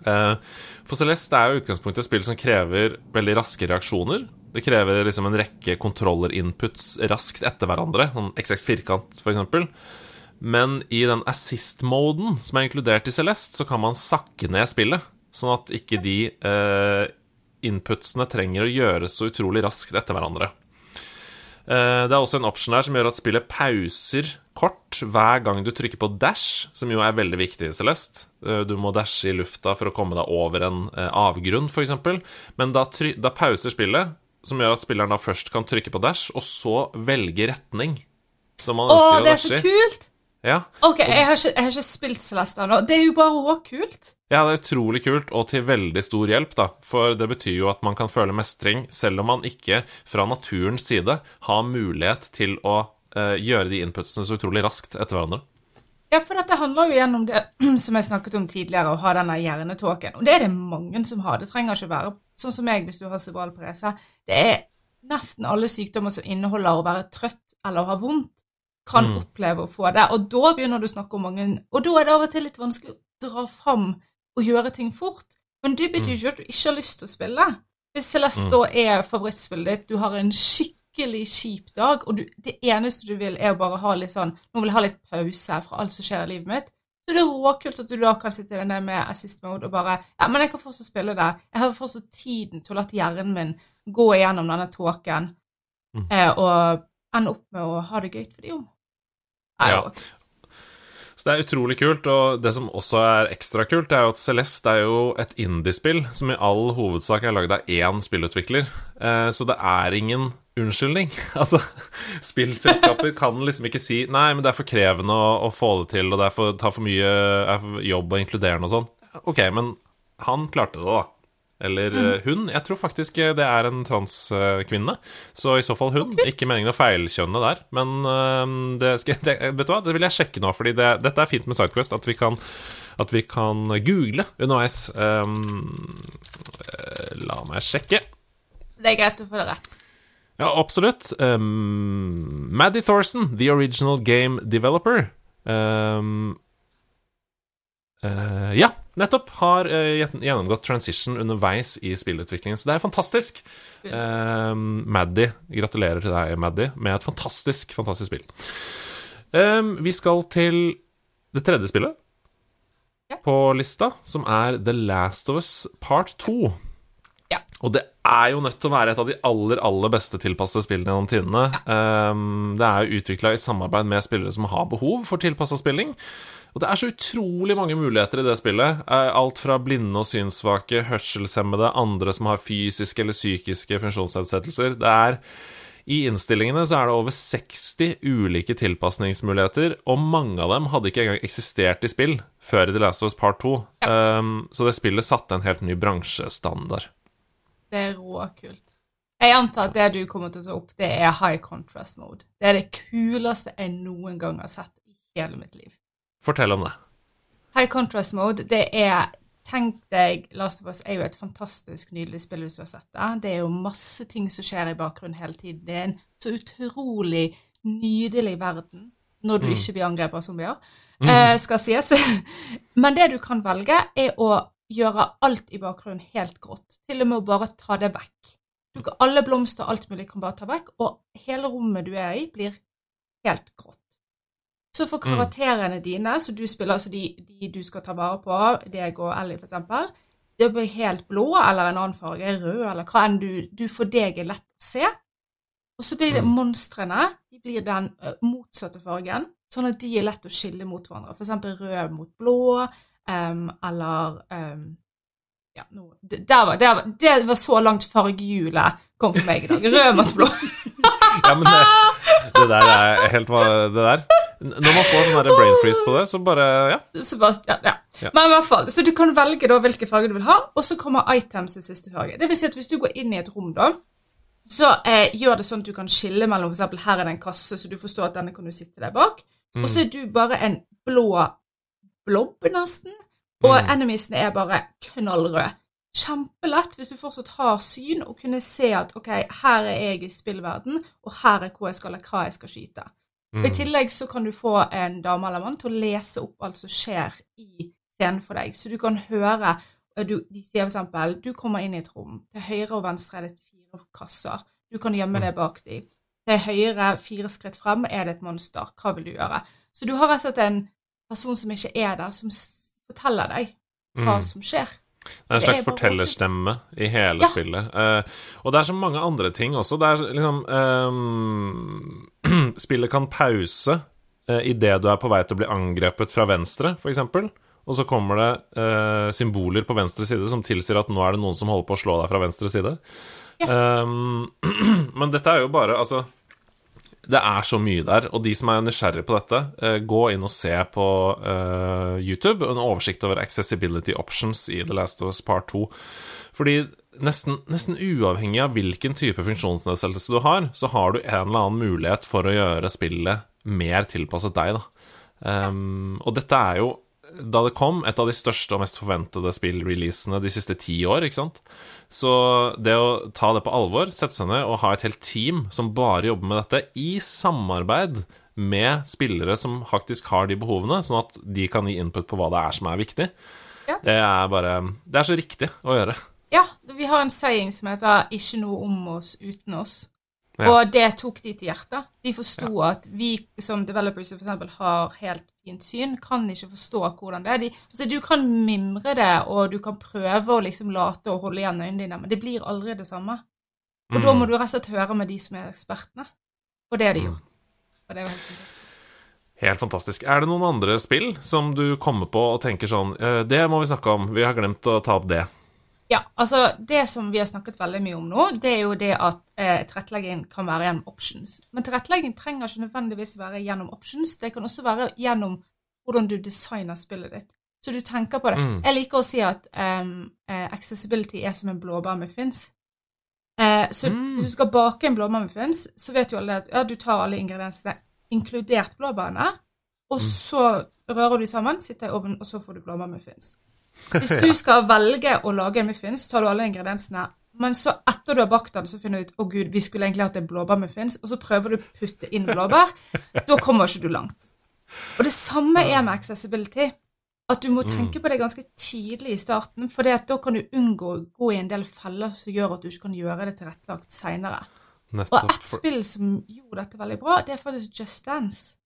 Uh, For Celeste er jo utgangspunktet et spill som krever veldig raske reaksjoner. Det krever liksom en rekke kontroller-inputs raskt etter hverandre, sånn XX firkant f.eks. Men i den assist-moden som er inkludert i Celeste, så kan man sakke ned spillet, sånn at ikke de eh, inputsene trenger å gjøres så utrolig raskt etter hverandre. Eh, Det er også en option der som gjør at spillet pauser kort hver gang du trykker på dash, som jo er veldig viktig i Celeste. Eh, Du må dashe i lufta for å komme deg over en eh, avgrunn, f.eks. Men da, da pauser spillet, som gjør at spilleren da først kan trykke på dash, og så velge retning som man Å, ønsker å det er så kult! Ja. Ok, jeg har ikke, jeg har ikke spilt Celeste ennå. Det er jo bare råkult. Ja, det er utrolig kult, og til veldig stor hjelp, da. For det betyr jo at man kan føle mestring, selv om man ikke fra naturens side har mulighet til å eh, gjøre de inputsene så utrolig raskt etter hverandre. Ja, for dette handler jo igjen om det som jeg snakket om tidligere, å ha denne hjernetåken. Og det er det mange som har. Det trenger ikke være sånn som meg hvis du har cerebral parese. Det er nesten alle sykdommer som inneholder å være trøtt eller å ha vondt, kan Mm. oppleve å få det. Og da begynner du å snakke om mange Og da er det av og til litt vanskelig å dra fram og gjøre ting fort. Men det betyr ikke at du ikke har lyst til å spille. Hvis Celeste da er favorittspillet ditt, du har en skikkelig kjip dag, og du, det eneste du vil, er å bare ha litt sånn Nå vil jeg ha litt pause fra alt som skjer i livet mitt. Så det er råkult at du da kan sitte ned med assist mode og bare Ja, men jeg kan fortsatt spille det. Jeg har fortsatt tiden til å la hjernen min gå igjennom denne tåken Mm. eh, og ende opp med å ha det gøy for dem. Ja. Så det er utrolig kult, og det som også er ekstra kult, er jo at Celeste er jo et indiespill som i all hovedsak er lagd av én spillutvikler, eh, så det er ingen unnskyldning. Altså, spillselskaper kan liksom ikke si Nei, men det er for krevende å, å få det til, og det er for, tar for mye for jobb og inkluderende og sånn. Ok, men han klarte det, da. Eller mm. hun. Jeg tror faktisk eh, det er en transkvinne. Så i så fall hun. kult. Ikke meningen å feilkjønne der. Men eh, det, skal, det, vet du hva, det vil jeg sjekke nå, fordi det, dette er fint med Sidequest. At vi kan, at vi kan google underveis. Um, eh, la meg sjekke. Det er greit å få det rett. Ja, absolutt. Um, Maddie Thorson, the original game developer. Um, uh, ja, nettopp. Har eh, gjennomgått transition underveis i spillutviklingen, så det er fantastisk. Um, Maddy, gratulerer til deg, Maddy, med et fantastisk, fantastisk spill. Um, vi skal til det tredje spillet Ja. på lista, som er The Last of Us Part 2. Ja. Og det er jo nødt til å være et av de aller, aller beste tilpassede spillene gjennom tidene. Um, det er jo utvikla i samarbeid med spillere som har behov for tilpassa spilling. Og det er så utrolig mange muligheter i det spillet. Eh, Alt fra blinde og synssvake, hørselshemmede, andre som har fysiske eller psykiske funksjonsnedsettelser. Det er i innstillingene så er det over 60 ulike tilpasningsmuligheter, og mange av dem hadde ikke engang eksistert i spill før i The Last of Us Part 2. Um, så det spillet satte en helt ny bransjestandard. Det er råkult. Jeg antar at det du kommer til å ta opp, det er high contrast mode. Det er det kuleste jeg noen gang har sett i hele mitt liv. Fortell om det. High contrast mode, det er Tenk deg, Last of Us er jo et fantastisk nydelig spill hvis du har sett det. Det er jo masse ting som skjer i bakgrunnen hele tiden. Det er en så utrolig nydelig verden når du ikke blir angrepet av zombier, eh, skal sies. Men det du kan velge, er å gjøre alt i bakgrunnen helt grått. Til og med å bare ta det vekk. Du kan, alle blomster og alt mulig kan bare ta vekk, og hele rommet du er i, blir helt grått. Så for karakterene dine, så du spiller altså de, de du skal ta vare på, deg og Ellie eksempel, det blir helt blå eller en annen farge, rød eller hva enn du, du for deg er lett å se. Og så blir det monstrene, de blir den motsatte fargen, sånn at de er lett å skille mot hverandre. Eksempel rød mot blå, um, eller um, ja, no, det, var, der var, det var så langt fargehjulet kom for meg i dag. Rød mot blå. Ja, men det, det der er helt Det der Når man får sånn brain freeze på det, så bare Ja. Så bare, ja, ja. Ja. Men i hvert fall, så du kan velge da hvilke farger du vil ha, og så kommer items i siste farge. Det vil si at hvis du går inn i et rom da, så eh, gjør det sånn at du kan skille mellom, eksempel her er det en kasse, så du forstår at denne kan du sitte deg bak, og så er du bare en blå blob nesten, og Mm. enemiesene er bare knallrød. Kjempelett hvis du fortsatt har syn og kunne se at ok, her er jeg i spillverden, og her er hvor jeg skal, eller hva jeg skal skyte. Mm. I tillegg så kan du få en dame eller mann til å lese opp alt som skjer i scenen for deg. Så du kan høre du, De sier eksempel du kommer inn i et rom. Til høyre og venstre er det fire kasser. Du kan gjemme deg bak de. Til høyre, fire skritt frem, er det et monster. Hva vil du gjøre? Så du har rett og slett en person som ikke er der, som forteller deg hva Mm. som skjer. Det er en slags fortellerstemme i hele ja. spillet. Uh, og det er så mange andre ting også. Det er liksom um, Spillet kan pause uh, idet du er på vei til å bli angrepet fra venstre, f.eks. Og så kommer det uh, symboler på venstre side som tilsier at nå er det noen som holder på å slå deg fra venstre side. Ja. Um, men dette er jo bare Altså det er så mye der. Og de som er nysgjerrige på dette, uh, gå inn og se på uh, YouTube en oversikt over accessibility options i The Last of Us Part 2. Fordi nesten, nesten uavhengig av hvilken type funksjonsnedsettelse du har, så har du en eller annen mulighet for å gjøre spillet mer tilpasset deg, da. Um, og dette er jo da det kom, et av de største og mest forventede spillreleasene de siste ti år. ikke sant? Så det å ta det på alvor, sette seg ned og ha et helt team som bare jobber med dette, i samarbeid med spillere som faktisk har de behovene, sånn at de kan gi input på hva det er som er viktig, ja. det er bare Det er så riktig å gjøre. Ja, vi har en saying som heter 'ikke noe om oss uten oss'. Ja. Og det tok de til hjertet. De forsto ja. at vi som developers f.eks. har helt fint syn, kan ikke forstå hvordan det er. De, altså, du kan mimre det, og du kan prøve å liksom late og holde igjen øynene dine, men det blir aldri det samme. Og mm. da må du rett og slett høre med de som er ekspertene. Og det har de mm. gjort. Og det er helt fantastisk. Helt fantastisk. Er det noen andre spill som du kommer på og tenker sånn «Eh, Det må vi snakke om. Vi har glemt å ta opp det. Ja, altså Det som vi har snakket veldig mye om nå, det er jo det at eh, tilrettelegging kan være gjennom options. Men tilrettelegging trenger ikke nødvendigvis være gjennom options. Det kan også være gjennom hvordan du designer spillet ditt. Så du tenker på det. Mm. Jeg liker å si at um, accessibility er som en blåbærmuffins. Eh, så mm. hvis du skal bake en blåbærmuffins, så vet jo alle at ja, du tar alle ingrediensene, inkludert blåbærene, og mm. så rører du sammen, sitter i ovnen, og så får du blåbærmuffins. Hvis du skal velge å lage en muffins, tar du alle ingrediensene. Men så etter du har bakt den, så finner du ut å gud, vi skulle egentlig hatt en blåbærmuffins, og så prøver du å putte inn blåbær. Da kommer ikke du langt. Og det samme er med accessibility. At du må tenke på det ganske tidlig i starten, for da kan du unngå å gå i en del feller som gjør at du ikke kan gjøre det tilrettelagt seinere. Og ett spill som gjorde dette veldig bra, det er faktisk Just Dance.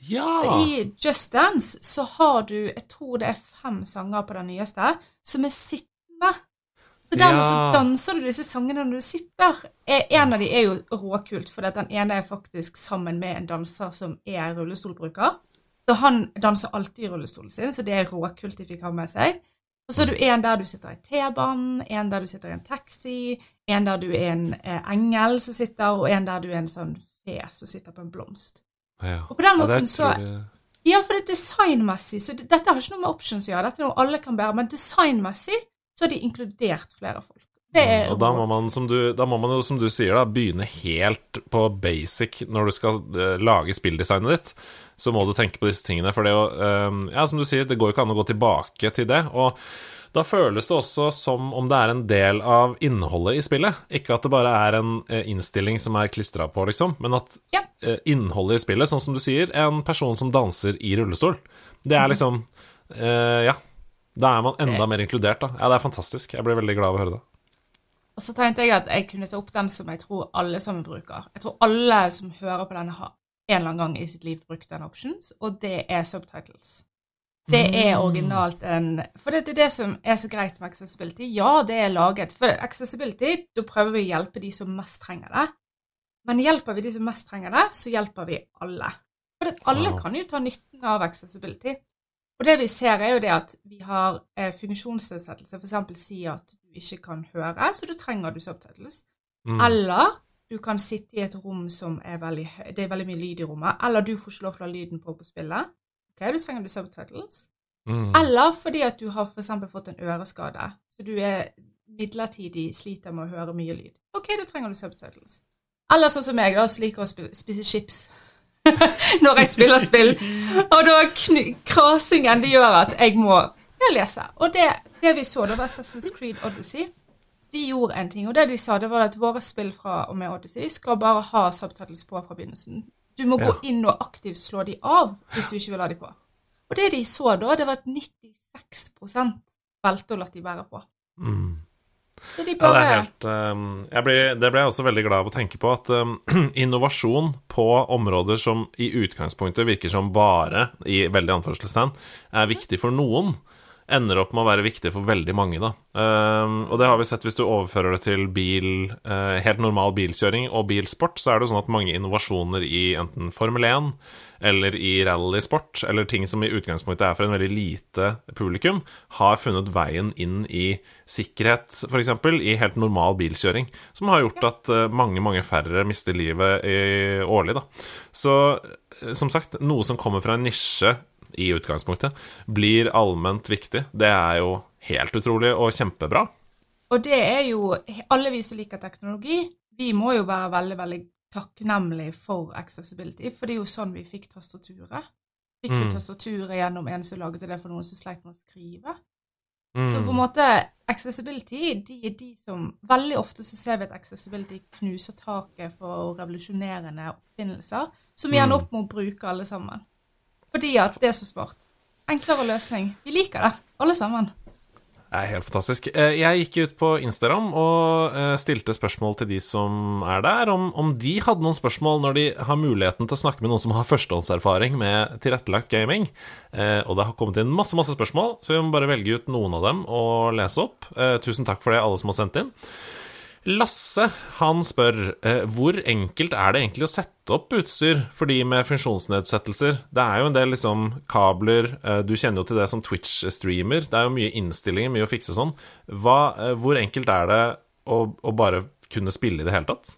Ja! I Just Dance så har du, jeg tror det er fem sanger på den nyeste, som er sittende. Så dermed ja. så danser du disse sangene når du sitter. Eh, en av de er jo råkult, for den ene er faktisk sammen med en danser som er rullestolbruker. Så han danser alltid i rullestolen sin, så det er råkult de fikk ha med seg. Og så er du en der du sitter i T-banen, en der du sitter i en taxi, en der du er en eh, engel som sitter, og en der du er en sånn fe som sitter på en blomst. Ja. Og på den måten så Ja, for det er designmessig, så det, dette har ikke noe med options å gjøre, dette er noe alle kan bære, men designmessig så har de inkludert flere folk. Mm, og da må, man, som du, da må man jo, som du sier, da, begynne helt på basic når du skal uh, lage spilldesignet ditt. Så må du tenke på disse tingene. For det jo uh, Ja, som du sier, det går jo ikke an å gå tilbake til det. Og da føles det også som om det er en del av innholdet i spillet. Ikke at det bare er en eh, innstilling som er klistra på, liksom, men at ja. Eh, innholdet i spillet, sånn som du sier, en person som danser i rullestol, det er mhm. liksom uh, Ja. Da er man enda mer inkludert, da. Ja, det er fantastisk. Jeg blir veldig glad av å høre det. Og så tenkte jeg at jeg kunne ta opp den som jeg tror alle sammen bruker. Jeg tror alle som hører på denne, har en eller annen gang i sitt liv brukt den options, og det er subtitles. Det er mm. originalt en For det er det som er så greit med accessibility. Ja, det er laget. For accessibility, da prøver vi å hjelpe de som mest trenger det. Men hjelper vi de som mest trenger det, så hjelper vi alle. For alle kan jo ta nytten av accessibility. Og det vi ser, er jo det at vi har eh, funksjonsnedsettelse, f.eks. si at du ikke kan høre, så da trenger du subtitles. Mm. Eller du kan sitte i et rom som er veldig høy, det er veldig mye lyd i rommet, eller du får ikke lov til å ha lyden på på spillet. Ok, du trenger du subtitles. Mm. Eller fordi at du har f.eks. fått en øreskade, så du er midlertidig sliter med å høre mye lyd. Ok, da trenger du subtitles. Eller sånn som meg, da, som liker å spise chips når jeg spiller spill. Og da krasingen det gjør at jeg må jeg lese. Og det, det vi så, det var Assassin's Creed Odyssey. De gjorde en ting, og det de sa, det var at våre spill fra og med Odyssey skal bare ha subtitles på fra begynnelsen. Du må gå inn og aktivt slå de av hvis du ikke vil ha de på. Og det de så da, det var at 96% valgte å la de være på. Mm. Så de bare ja, det helt um, ble, Det ble jeg også veldig glad av å tenke på, at um, innovasjon på områder som i utgangspunktet virker som bare, i veldig anførselstegn, er viktig for noen, ender opp med å være viktig for veldig mange, da. Um, og det har vi sett hvis du overfører det til bil, uh, helt normal bilkjøring og bilsport, så er det sånn at mange innovasjoner i enten Formel 1 eller i rallysport, eller ting som i utgangspunktet er for en veldig lite publikum, har funnet veien inn i sikkerhet, f.eks., i helt normal bilkjøring, som har gjort at uh, mange, mange færre mister livet i, årlig, da. Så som sagt, noe som kommer fra en nisje i utgangspunktet, blir allment viktig. Det er jo helt utrolig og kjempebra. Og det er jo Alle vi som liker teknologi, vi må jo være veldig, veldig takknemlige for accessibility, for det er jo sånn vi fikk tastaturet. Fikk jo mm. tastaturet gjennom en som lagde det for noen som sleit med å skrive. Mm. Så på en måte accessibility, de er de som Veldig ofte så ser vi at accessibility knuser taket for revolusjonerende oppfinnelser, som vi ender mm. opp med å bruke alle sammen. Fordi at det er så smart. Enklere løsning. Vi liker det, alle sammen. Det er helt fantastisk. Eh, jeg gikk ut på Instagram og eh, stilte spørsmål til de som er der, om, om, de hadde noen spørsmål når de har muligheten til å snakke med noen som har førstehåndserfaring med tilrettelagt gaming. Eh, og det har kommet inn masse masse spørsmål, så vi må bare velge ut noen av dem og lese opp. Tusen takk for det, alle som har sendt inn. Lasse han spør eh, hvor enkelt er det egentlig å sette opp utstyr for de med funksjonsnedsettelser. Det er jo en del liksom kabler, eh, du kjenner jo til det som Twitch-streamer. Det er jo mye innstillinger, mye å fikse sånn. Hva, eh, hvor enkelt er det å, å, bare kunne spille i det hele tatt?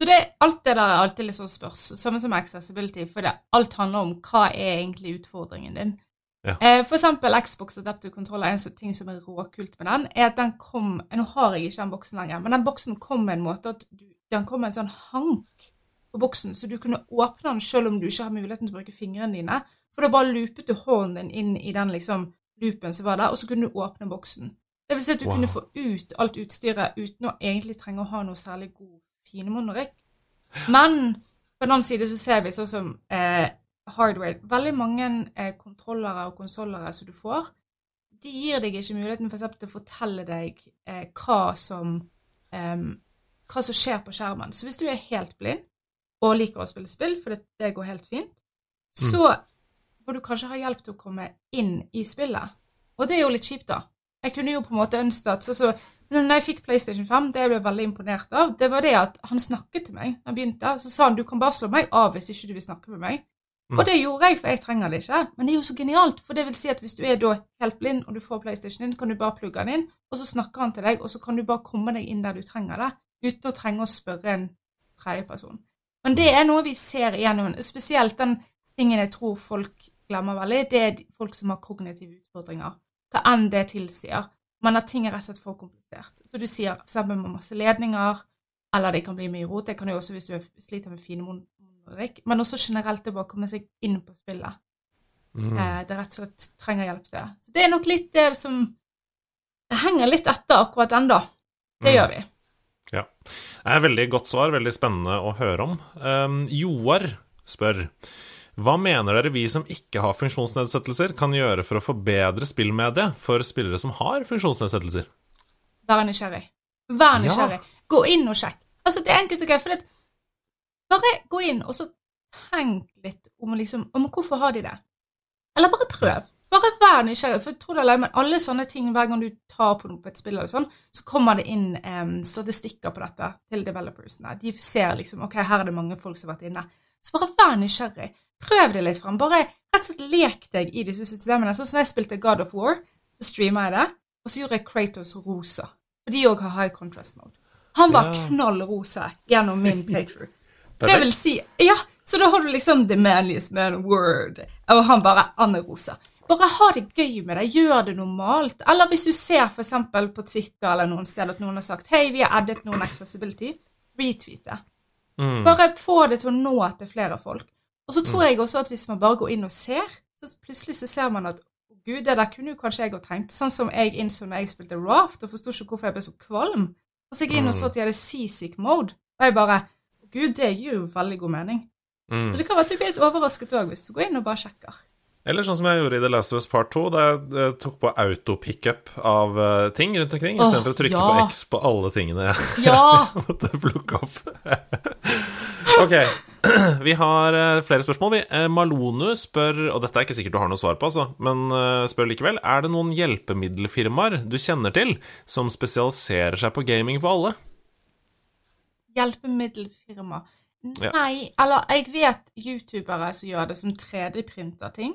Så det, Alt det der er alltid sånn spørs, samme som accessibility, for det, alt handler om hva er egentlig utfordringen din. Ja. Eh, for eksempel Xbox Adaptive Controller, en sånn ting som er råkult med den, er at den kom Nå har jeg ikke den boksen lenger, men den boksen kom med en måte at du, den kom med en sånn hank på boksen, så du kunne åpne den selv om du ikke har muligheten til å bruke fingrene dine. For da bare loopet du hånden din inn i den liksom loopen som var der, og så kunne du åpne boksen. Det vil si at du wow. kunne få ut alt utstyret uten å egentlig trenge å ha noe særlig god pinemonorikk. Men på den annen side så ser vi sånn som eh, hardware. Veldig mange eh, kontrollere og konsollere som du får, de gir deg ikke muligheten for eksempel, til å fortelle deg eh, hva, som, eh, hva som skjer på skjermen. Så hvis du er helt blind og liker å spille spill, for det, det går helt fint, mm. så må du kanskje ha hjelp til å komme inn i spillet. Og det er jo litt kjipt, da. Jeg kunne jo på en måte ønske at så, så, når jeg fikk PlayStation 5, det jeg ble veldig imponert av, det var det at han snakket til meg da han begynte. Så sa han du kan bare slå meg av hvis ikke du vil snakke med meg. Mm. Og det gjorde jeg, for jeg trenger det ikke. Men det er jo så genialt, for det vil si at hvis du er da helt blind, og du får PlayStation din, kan du bare plugge den inn, og så snakker han til deg, og så kan du bare komme deg inn der du trenger det, uten å trenge å spørre en tredjeperson. Men det er noe vi ser igjennom, spesielt den tingen jeg tror folk glemmer veldig, det er folk som har kognitive utfordringer. Hva enn det tilsier. Men at ting er rett og slett for komplisert. Så du sier f.eks. med masse ledninger, eller det kan bli mye rot. Det kan jo også hvis du sliter med fine men også generelt å bare komme seg inn på spillet. Mm. Eh, det rett og slett trenger hjelp til. Så det er nok litt det som Det henger litt etter akkurat den, da. Det mm. gjør vi. Ja. Det er veldig godt svar, veldig spennende å høre om. Um, Joar spør hva mener dere vi som ikke har funksjonsnedsettelser, kan gjøre for å forbedre spillmediet for spillere som har funksjonsnedsettelser? Vær nysgjerrig. Vær nysgjerrig. Ja. Gå inn og sjekk. Altså, det er enkelt og greit. For det, bare gå inn og så tenk litt om, liksom, om hvorfor har de det. Eller bare prøv. Bare vær nysgjerrig. For tro det eller alle sånne ting, hver gang du tar på noe på et spill, eller sånn, så kommer det inn um, statistikker på dette til developersene. De ser liksom ok, her er det mange folk som har vært inne. Så bare vær nysgjerrig. Prøv det litt fram. Bare rett og slett lek deg i disse systemene. Sånn som jeg spilte God of War, så streama jeg det, og så gjorde jeg Kratos rosa. For de òg har high contrast mode. Han var ja. knall rosa gjennom min playthrough. Det vil si Ja, så da har du liksom The Manliest Man Word, og han bare Anne Rosa. Bare ha det gøy med det, gjør det normalt. Eller hvis du ser f.eks. på Twitter eller noen steder at noen har sagt hei, vi har addet noen accessibility, retweet det. Mm. Bare få det til å nå til flere folk. Og så tror mm. jeg også at hvis man bare går inn og ser, så plutselig så ser man at gud, det der kunne jo kanskje jeg ha tenkt. Sånn som jeg innså når jeg spilte Raft og forsto ikke hvorfor jeg ble så kvalm. Og så gikk jeg inn og så mm. at de hadde seasick mode, og jeg bare Gud, det gir jo veldig god mening. Mm. Så det kan være at du blir litt overrasket òg, hvis du går inn og bare sjekker. Eller sånn som jeg gjorde i The Last of Us Part 2, da jeg tok på auto-pickup av uh, ting rundt omkring, oh, istedenfor å trykke ja. på X på alle tingene jeg ja. måtte plukke opp. ok, Vi har eh, flere spørsmål. Vi. Eh, Malonu spør, og dette er ikke sikkert du har noe svar på, altså, men eh, spør likevel. Er det noen hjelpemiddelfirmaer du kjenner til som spesialiserer seg på gaming for alle? Hjelpemiddelfirma. Ja. Nei, eller jeg vet youtubere som gjør det som 3D-printer ting.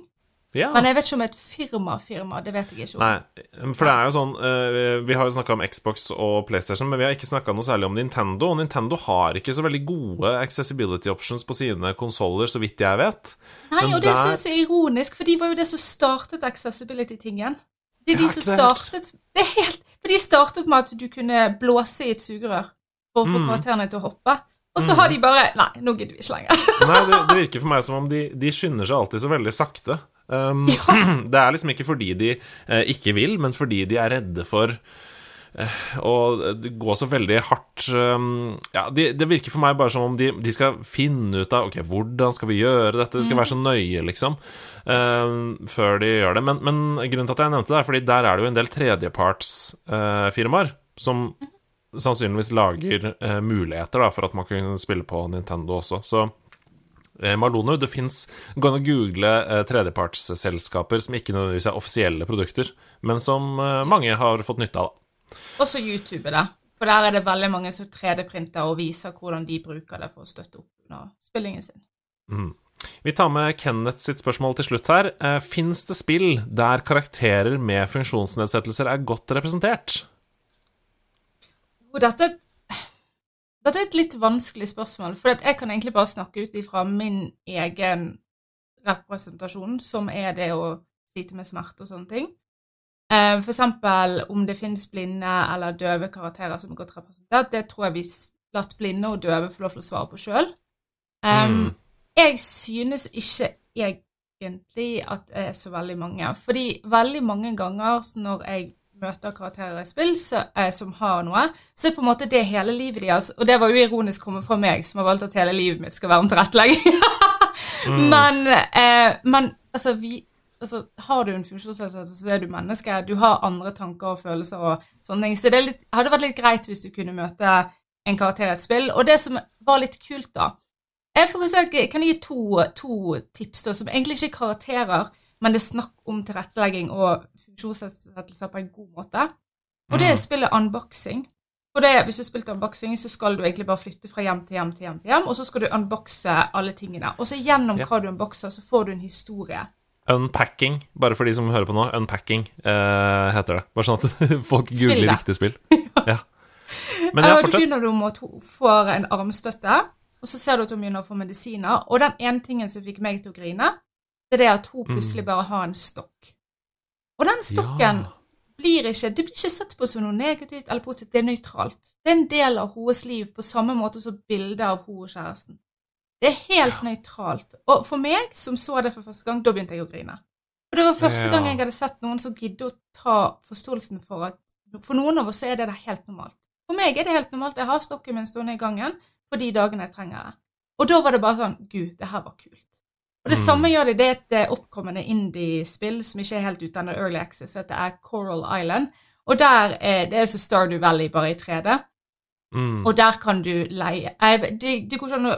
Ja. Men jeg vet ikke om et firma-firma. Det vet jeg ikke om. Nei, for det er jo sånn eh, Vi har jo snakka om Xbox og PlayStation, men vi har ikke snakka noe særlig om Nintendo. Og Nintendo har ikke så veldig gode accessibility options på sine konsoller, så vidt jeg vet. Nei, Men og det der- syns jeg er ironisk, for de var jo det som startet accessibility-tingen. Det er de som startet Det er helt For de startet med at du kunne blåse i et sugerør for å få Mm. karakterene til å hoppe. Og så har de bare Nei, nå gidder vi ikke lenger. Nei, det, det virker for meg som om de, de skynder seg alltid så veldig sakte. Um, Det er liksom ikke fordi de eh, ikke vil, men fordi de er redde for eh, å gå så veldig hardt um, Ja, de, det virker for meg bare som om de, de skal finne ut av Ok, hvordan skal vi gjøre dette? Det skal være så nøye, liksom, um, før de gjør det. Men, men grunnen til at jeg nevnte det, er fordi der er det jo en del tredjepartsfirmaer som sannsynligvis lager eh, muligheter da, for at man kan spille på Nintendo også. Så eh, Malone, det fins an å google eh, tredjepartsselskaper som ikke nødvendigvis er offisielle produkter, men som eh, mange har fått nytte av. da. Også YouTube, da. For der er det veldig mange som 3D-printer og viser hvordan de bruker det for å støtte opp under spillingen sin. Vi tar med Kenneth sitt spørsmål til slutt her. Eh, Fins det spill der karakterer med funksjonsnedsettelser er godt representert? Og dette, dette er et litt vanskelig spørsmål, for jeg kan egentlig bare snakke ut ifra min egen representasjon, som er det å slite med smerte og sånne ting. Eh, For eksempel om det finnes blinde eller døve karakterer som er godt representert, det tror jeg vi latt blinde og døve få lov til å svare på sjøl. Mm. Jeg synes ikke egentlig at det er så veldig mange. Fordi veldig mange ganger når jeg møter karakterer i spill så, eh, som har noe, så er på en måte det hele livet deres. Og det var jo ironisk kommet fra meg, som har valgt at hele livet mitt skal være om tilrettelegging. Men, eh, men altså, vi, altså, har du en funksjonsnedsettelse, så er du menneske. Du har andre tanker og følelser og sånne ting. Så det litt, hadde vært litt greit hvis du kunne møte en karakter i et spill. Og det som var litt kult, da jeg kan gi to, to tips da, som egentlig ikke er karakterer, men det er snakk om tilrettelegging og funksjonsnedsettelser på en god måte. Og det er spillet unboxing. For det, hvis du har spilt unboxing, så skal du egentlig bare flytte fra hjem til hjem til hjem, til hjem, og så skal du unboxe alle tingene. Og så gjennom hva du unboxer, så får du en historie. Unpacking, bare for de som hører på nå. Unpacking eh, heter det. Bare sånn at folk googler riktig spill. Ja. Men ja, Ja, du begynner du med at hun får en armstøtte, og så ser du at hun begynner å få medisiner. Og den ene tingen som fikk meg til å grine, det er det at hun plutselig bare har en stokk. Og den stokken Ja. blir ikke Det blir ikke sett på som noe negativt eller positivt, det er nøytralt. Det er en del av hennes liv på samme måte som bildet av hun og kjæresten. Det er helt nøytralt. Og for meg, som så det for første gang, da begynte jeg å grine. Og det var første Ja. gang jeg hadde sett noen som gidde å ta forståelsen for at for noen av oss er det der helt normalt. For meg er det helt normalt. Jeg har stokken min stående i gangen for de dagene jeg trenger det. Og da var det bare sånn Gud, det her var kult. Og det Mm. samme gjør de. Det et eh, oppkommende indie-spill som ikke er helt uten Early Access, det er Coral Island. Og der er det er så Stardew Valley bare i 3D. Mm. Og der kan du leie Det de går ikke an å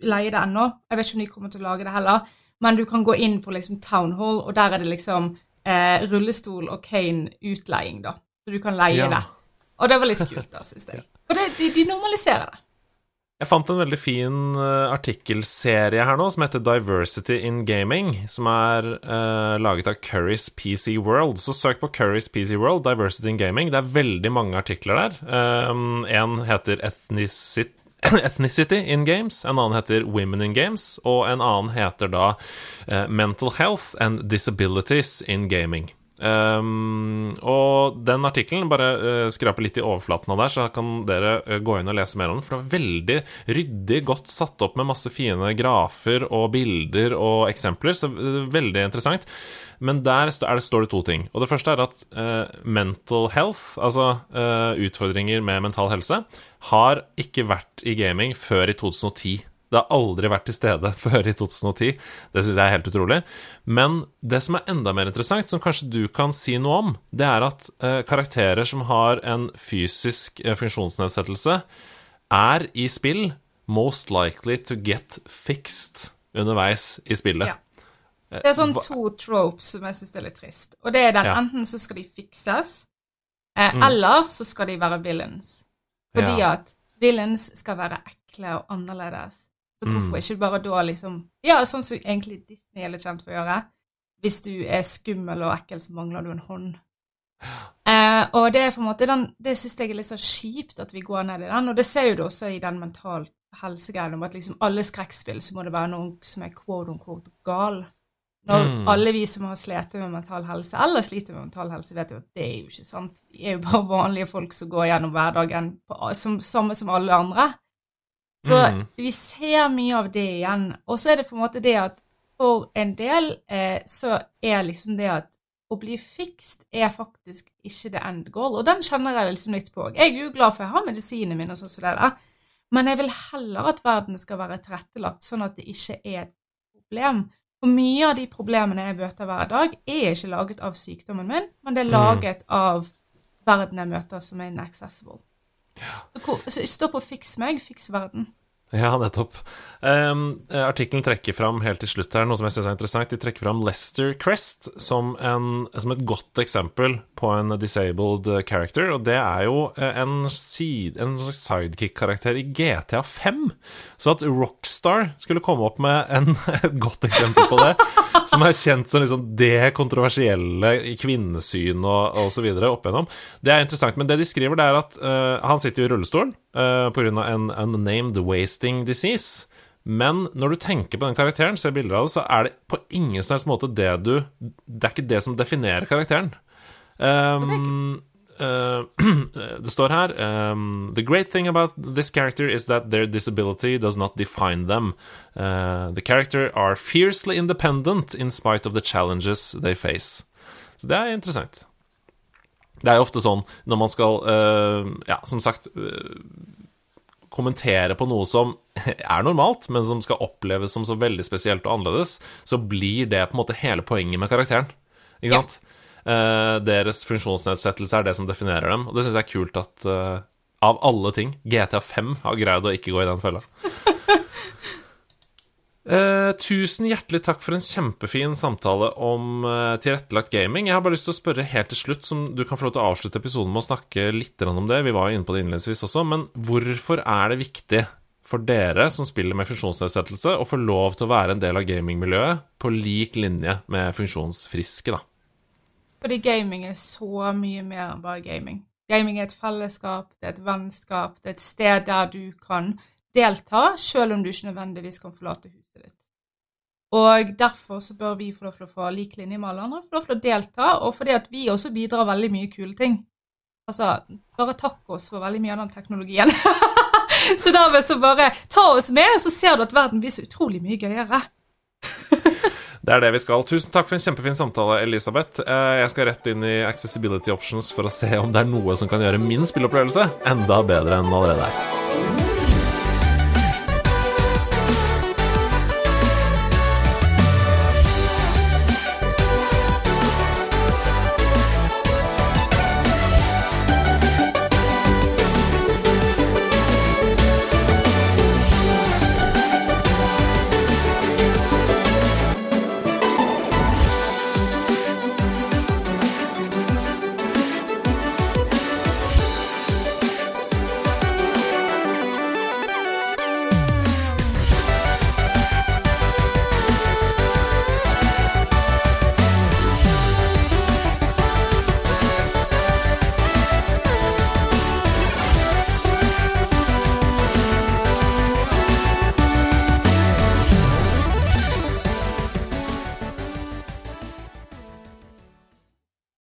leie det ennå. Jeg vet ikke om de kommer til å lage det heller. Men du kan gå inn på liksom Town Hall, og der er det liksom eh, rullestol og Kane-utleiing, da. Så du kan leie Ja. det. Og det var litt kult, da, syns jeg. Og det, de, de normaliserer det. Jeg fant en veldig fin eh, artikkelserie her nå som heter Diversity in Gaming, som er uh, laget av Currys PC World. Så søk på Currys PC World, Diversity in Gaming. Det er veldig mange artikler der. Um, en heter Ethnicity, Ethnicity in Games, en annen heter Women in Games, og en annen heter da Mental Health and Disabilities in Gaming. Um, og den artikkelen, bare uh, skrape litt i overflaten av der, så kan dere uh, gå inn og lese mer om den. For det er veldig ryddig, godt satt opp med masse fine grafer og bilder og eksempler. Så uh, veldig interessant. Men der er det, står det to ting. Og det første er at mental health, altså utfordringer med mental helse, har ikke vært i gaming før i 2010. Det har aldri vært til stede før i 2010. Det syns jeg er helt utrolig. Men det som er enda mer interessant, som kanskje du kan si noe om, det er at eh, karakterer som har en fysisk eh, funksjonsnedsettelse, er i spill most likely to get fixed underveis i spillet. Ja. Det er sånn to tropes som jeg syns er litt trist. Og det er den Ja. enten så skal de fikses, eh, Mm. eller så skal de være villains. Fordi Ja. at villains skal være ekle og annerledes. Så Mm. hvorfor ikke bare da liksom Ja, sånn som egentlig Disney er litt kjent for å gjøre. Hvis du er skummel og ekkel, så mangler du en hånd. Eh, og det er på en måte den, det syns jeg er litt så kjipt at vi går ned i den, og det ser jo du også i den mental helsegreien om at liksom alle skrekkspill så må det være noen som er quote on quote gal. Når Mm. alle vi som har slitt med mental helse, eller sliter med mental helse, vet jo at det er jo ikke sant. Vi er jo bare vanlige folk som går gjennom hverdagen på, som, samme som alle andre. Så Mm. vi ser mye av det igjen. Og så er det på en måte det at for en del eh, så er liksom det at å bli fikst er faktisk ikke det end goal. Og den kjenner jeg liksom litt på. Jeg er jo glad for jeg har medisinene mine og sånn som det der. Men jeg vil heller at verden skal være tilrettelagt sånn at det ikke er et problem. For mye av de problemene jeg møter hver dag, er ikke laget av sykdommen min, men det er Mm. laget av verden jeg møter som er inaccessible. Så, stå på fiks meg, fiks verden. Ja, nettopp. Um, Artikkelen trekker fram helt til slutt her noe som jeg synes er interessant. De trekker fram Lester Crest som, en, som et godt eksempel på en disabled eh, character. Og det er jo eh, en, side, en sidekick-karakter i GTA 5. Så at Rockstar skulle komme opp med en, et godt eksempel på det, som er kjent som liksom det kontroversielle i kvinnesyn og, og så videre opp igjennom, det er interessant. Men det de skriver, det er at uh, han sitter jo i rullestol uh, pga. en unnamed wasting disease. Men når du tenker på den karakteren, ser bilder av det, så er det på ingen slags måte det du Det er ikke det som definerer karakteren. Um, uh, det står her um, The great thing about this character is that their disability does not define them. Uh, the character are fiercely independent in spite of the challenges they face. Så det er interessant. Det er jo ofte sånn når man skal, uh, ja, som sagt kommentere på noe som er normalt, men som skal oppleves som så veldig spesielt og annerledes, så blir det på en måte hele poenget med karakteren. Ikke sant? Eh, deres funksjonsnedsettelse er det som definerer dem, og det syns jeg er kult at eh, av alle ting GTA 5 har greid å ikke gå i den fella. Eh, tusen hjertelig takk for en kjempefin samtale om eh, tilrettelagt gaming. Jeg har bare lyst til å spørre helt til slutt, som du kan få lov til å avslutte episoden med å snakke litt om det. Vi var jo inne på det innledningsvis også, men hvorfor er det viktig for dere som spiller med funksjonsnedsettelse, å få lov til å være en del av gamingmiljøet på lik linje med funksjonsfriske, da? Fordi gaming er så mye mer enn bare gaming. Gaming er et fellesskap, det er et vennskap, det er et sted der du kan delta, selv om du ikke nødvendigvis kan forlate huset ditt. Og derfor så bør vi få lov til å få lik linje med alle andre, få lov til å delta, og fordi at vi også bidrar veldig mye kule ting. Altså, bare takk oss for veldig mye av den teknologien. så dermed så bare ta oss med, så ser du at verden blir så utrolig mye gøyere. Det er det vi skal. Tusen takk for en kjempefin samtale, Elisabeth. Eh, Jeg skal rett inn i accessibility options for å se om det er noe som kan gjøre min spillopplevelse enda bedre enn allerede er.